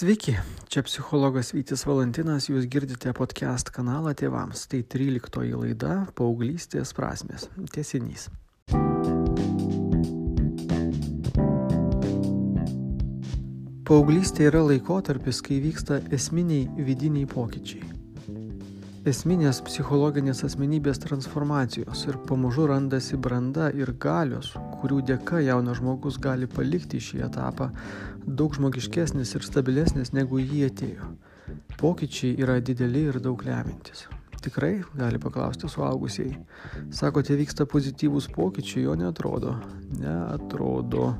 Sveiki, čia psichologas Vytis Valantinas, jūs girdite podcast kanalą tėvams. Tai 13 laida Paauglystės prasmės. Tiesinys. Paauglystė yra laikotarpis, kai vyksta esminiai vidiniai pokyčiai. Esminės psichologinės asmenybės transformacijos ir pamažu randasi branda ir galios, kurių dėka jaunas žmogus gali palikti šį etapą daug žmogiškesnis ir stabilesnis negu jį atėjo. Pokyčiai yra dideli ir daug lemintis. Tikrai, gali paklausti suaugusiai. Sakote, vyksta pozityvūs pokyčiai, jo netrodo. Neatrodo.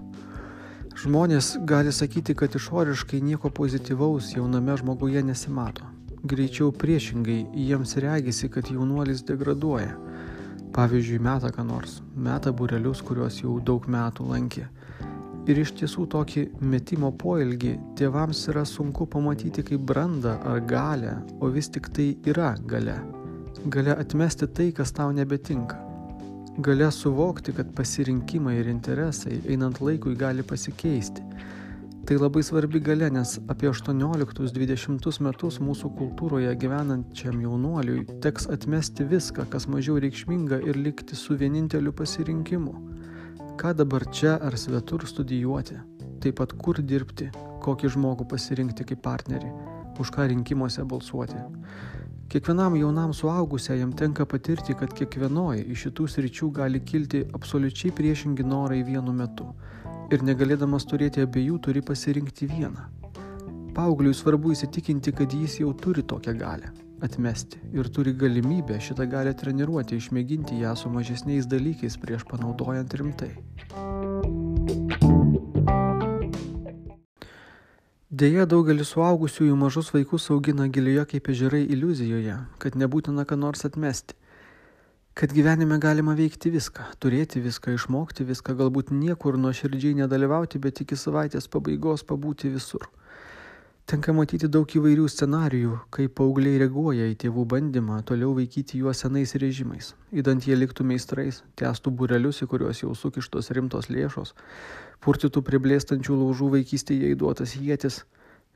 Žmonės gali sakyti, kad išoriškai nieko pozityvaus jauname žmoguje nesimato. Greičiau priešingai, jiems regisi, kad jaunuolis degraduoja. Pavyzdžiui, meta ką nors, meta burelius, kuriuos jau daug metų lankė. Ir iš tiesų tokį metimo poelgį tėvams yra sunku pamatyti kaip brandą ar galę, o vis tik tai yra gale. Gale atmesti tai, kas tau nebetinka Galia suvokti, kad pasirinkimai ir interesai einant laikui gali pasikeisti. Tai labai svarbi galia, nes apie 18-20 metus mūsų kultūroje gyvenančiam jaunuoliui teks atmesti viską, kas mažiau reikšminga ir likti su vieninteliu pasirinkimu. Ką dabar čia ar svetur studijuoti, taip pat kur dirbti, kokį žmogų pasirinkti kaip partnerį, už ką rinkimuose balsuoti. Kiekvienam jaunam suaugusiajam tenka patirti, kad kiekvienoje iš šitų sričių gali kilti absoliučiai priešingi norai vienu metu. Ir negalėdamas turėti abiejų turi pasirinkti vieną. Paaugliui svarbu įsitikinti, kad jis jau turi tokią galę - atmesti ir turi galimybę šitą galę treniruoti, išmėginti ją su mažesniais dalykais prieš panaudojant rimtai. Deja, daugelis suaugusiųjų mažus vaikus augina gilioje kaip ežerai iliuzijoje, kad nebūtina ką nors atmesti. Kad gyvenime galima veikti viską, turėti viską, išmokti viską, galbūt niekur nuoširdžiai nedalyvauti, bet iki savaitės pabaigos pabūti visur. Tenka matyti daug įvairių scenarijų, kaip paaugliai reaguoja į tėvų bandymą toliau vaikyti juos senais režimais, įdant jie liktų meistrais, tęstų burelius, į kuriuos jau sukištos rimtos lėšos, purtytų priblėstančių laužų vaikystėje įduotas jėtis.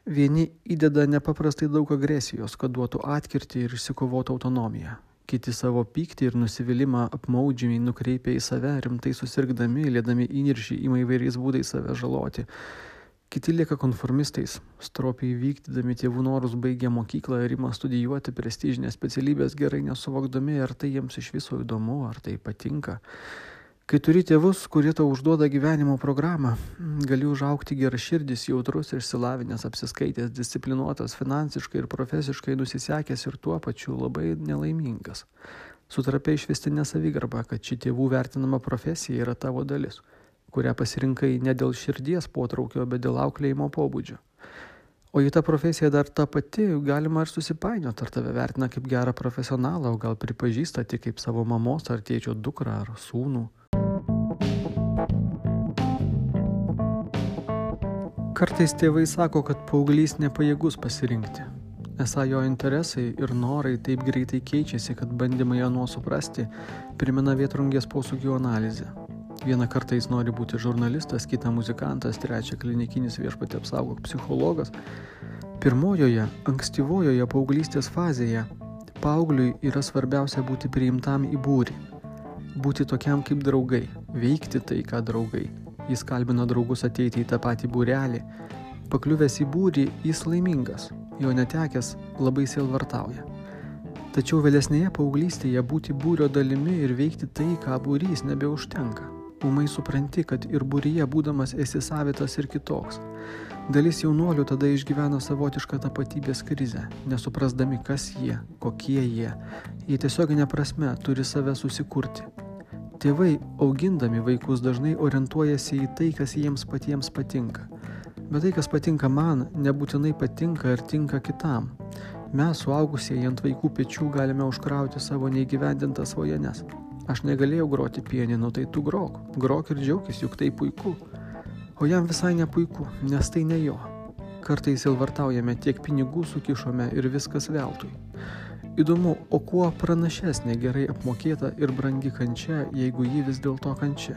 Vieni įdeda nepaprastai daug agresijos, kad duotų atkirti ir išsikovotų autonomiją. Kiti savo pyktį ir nusivylimą apmaudžiamiai nukreipia į save, rimtai susirgdami, lėdami įniršį, ima įvairiais būdais save žaloti. Kiti lieka konformistais, stropiai vykdydami tėvų norus baigia mokyklą ir ima studijuoti prestižinės specialybės gerai nesuvokdami, ar tai jiems iš viso įdomu, ar tai patinka. Kai turi tėvus, kurie tau užduoda gyvenimo programą, gali užaukti geraširdis, jautrus ir silavinęs, apsiskaitęs, disciplinuotas, finansiškai ir profesiškai nusisekęs ir tuo pačiu labai nelaimingas. Sutrapia išvestinė savigarba, kad ši tėvų vertinama profesija yra tavo dalis, kurią pasirinkai ne dėl širdies potraukio, bet dėl auklėjimo pobūdžio. O į tą profesiją dar ta pati galima ir susipainioti, ar tave vertina kaip gerą profesionalą, o gal pripažįsta tik kaip savo mamos ar tėčio dukrą ar sūnų. Kartais tėvai sako, kad paauglys nepajėgus pasirinkti. Esą jo interesai ir norai taip greitai keičiasi, kad bandymai ją nuo suprasti primena vietrungės posūkių analizę. Vieną kartą jis nori būti žurnalistas, kitą muzikantas, trečią klinikinis viešpatė apsaugok psichologas. Pirmojoje, ankstyvojoje paauglystės fazėje paaugliui yra svarbiausia būti priimtam į būrį. Būti tokiam kaip draugai, veikti tai, ką draugai Jis kalbino draugus ateiti į tą patį būrelį. Pakliuvęs į būrį, jis laimingas, jo netekęs labai silvartauja. Tačiau vėlesnėje paauglystėje būti būrio dalimi ir veikti tai, ką būrys nebeužtenka. Umai supranti, kad ir būryje būdamas esi savitas ir kitoks. Dalis jaunuolių tada išgyvena savotišką tapatybės krizę, nesuprasdami, kas jie, kokie jie. Jie tiesioginė prasme turi save susikurti, Tėvai, augindami vaikus, dažnai orientuojasi į tai, kas jiems patiems patinka. Bet tai, kas patinka man, nebūtinai patinka ir tinka kitam. Mes, suaugusieji ant vaikų pečių, galime užkrauti savo neįgyvendintas svajones. Aš negalėjau groti pieninu, tai tu grok. Grok ir džiaugis, juk tai puiku. O jam visai ne puiku, nes tai ne jo. Kartais ilvartaujame tiek pinigų sukišome ir viskas veltui. Įdomu, o kuo pranašesnė gerai apmokėta ir brangi kančia, jeigu ji vis dėlto kančia?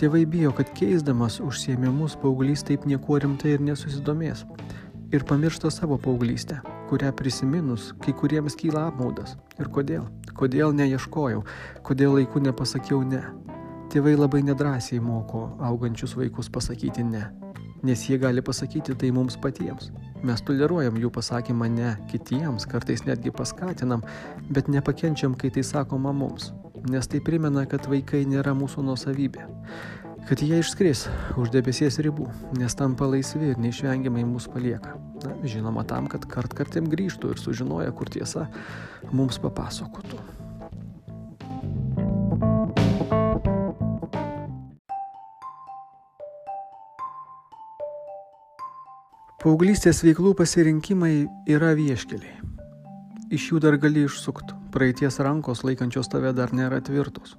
Tėvai bijo, kad keisdamas užsiemimus paauglys taip niekuo rimtai ir nesusidomės. ir pamiršta savo paauglystę, kurią prisiminus kai kuriems kyla apmaudas. Ir kodėl? Kodėl neieškojau, kodėl laiku nepasakiau ne. Tėvai labai nedrasiai moko augančius vaikus pasakyti ne, nes jie gali pasakyti tai mums patiems. Mes toleruojam jų pasakymą ne kitiems, kartais netgi paskatinam, bet nepakenčiam, kai tai sakoma mums, nes tai primena, kad vaikai nėra mūsų nuosavybė kad jie išskris už debesies ribų, nes tampa laisvi ir neišvengiamai mus palieka. Na, žinoma, tam, kad kart kartėm grįžtų ir sužinoja, kur tiesa, mums papasakotų. Paauglystės veiklų pasirinkimai yra vieškeliai. Iš jų dar gali išsukti, praeities rankos laikančios tave dar nėra tvirtos.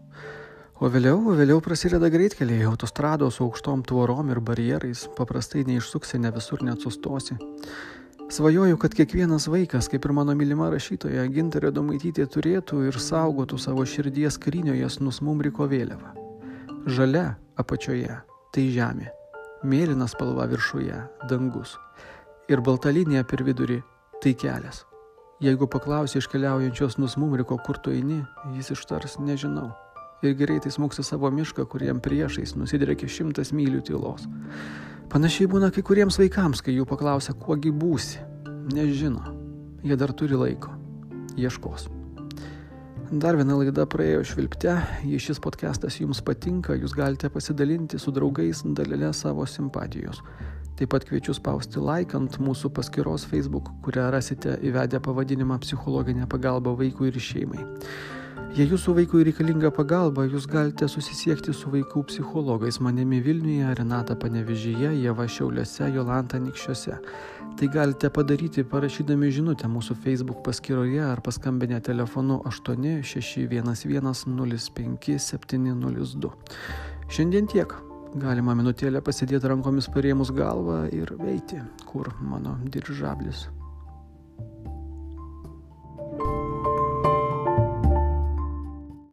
O vėliau, o vėliau prasideda greitkeliai, autostrados aukštom tvorom ir barjerais, paprastai neišsuksi, ne visur net sustosi. Svajoju, kad kiekvienas vaikas, kaip ir mano mylima rašytoja Gintarė Domaitytė, turėtų ir saugotų savo širdies karinioje nusmumriko vėliavą. Žalia apačioje - tai žemė, mėlyna spalva viršuje - dangus ir balta linija per vidurį - tai kelias. Jeigu paklausi iškeliaujančios nusmumriko, kur tu eini, jis ištars nežinau ir greitai smūgsi savo mišką, kuriem priešais nusidrėkia šimtas mylių tylos. Panašiai būna kai kuriems vaikams, kai jų paklausia, kuogi būsi. Nežino. Jie dar turi laiko. Ieškos. Dar viena laida praėjo švilpte. Jei šis podcastas jums patinka, jūs galite pasidalinti su draugais dalelę savo simpatijos. Taip pat kviečiu spausti like ant mūsų paskyros Facebook, kurią rasite įvedę pavadinimą psichologinė pagalba vaikui ir šeimai. Jei jūsų vaikui reikalinga pagalba, jūs galite susisiekti su vaikų psichologais manimi Vilniuje, Renata Panevežyje, Jeva Šiauliuose, Jolanta Nikščiuose. Tai galite padaryti parašydami žinutę mūsų Facebook paskyroje ar paskambinę telefonu 861105702. Šiandien tiek. Galima minutėlę pasidėti rankomis parėmus galvą ir veiti, kur mano diržablis.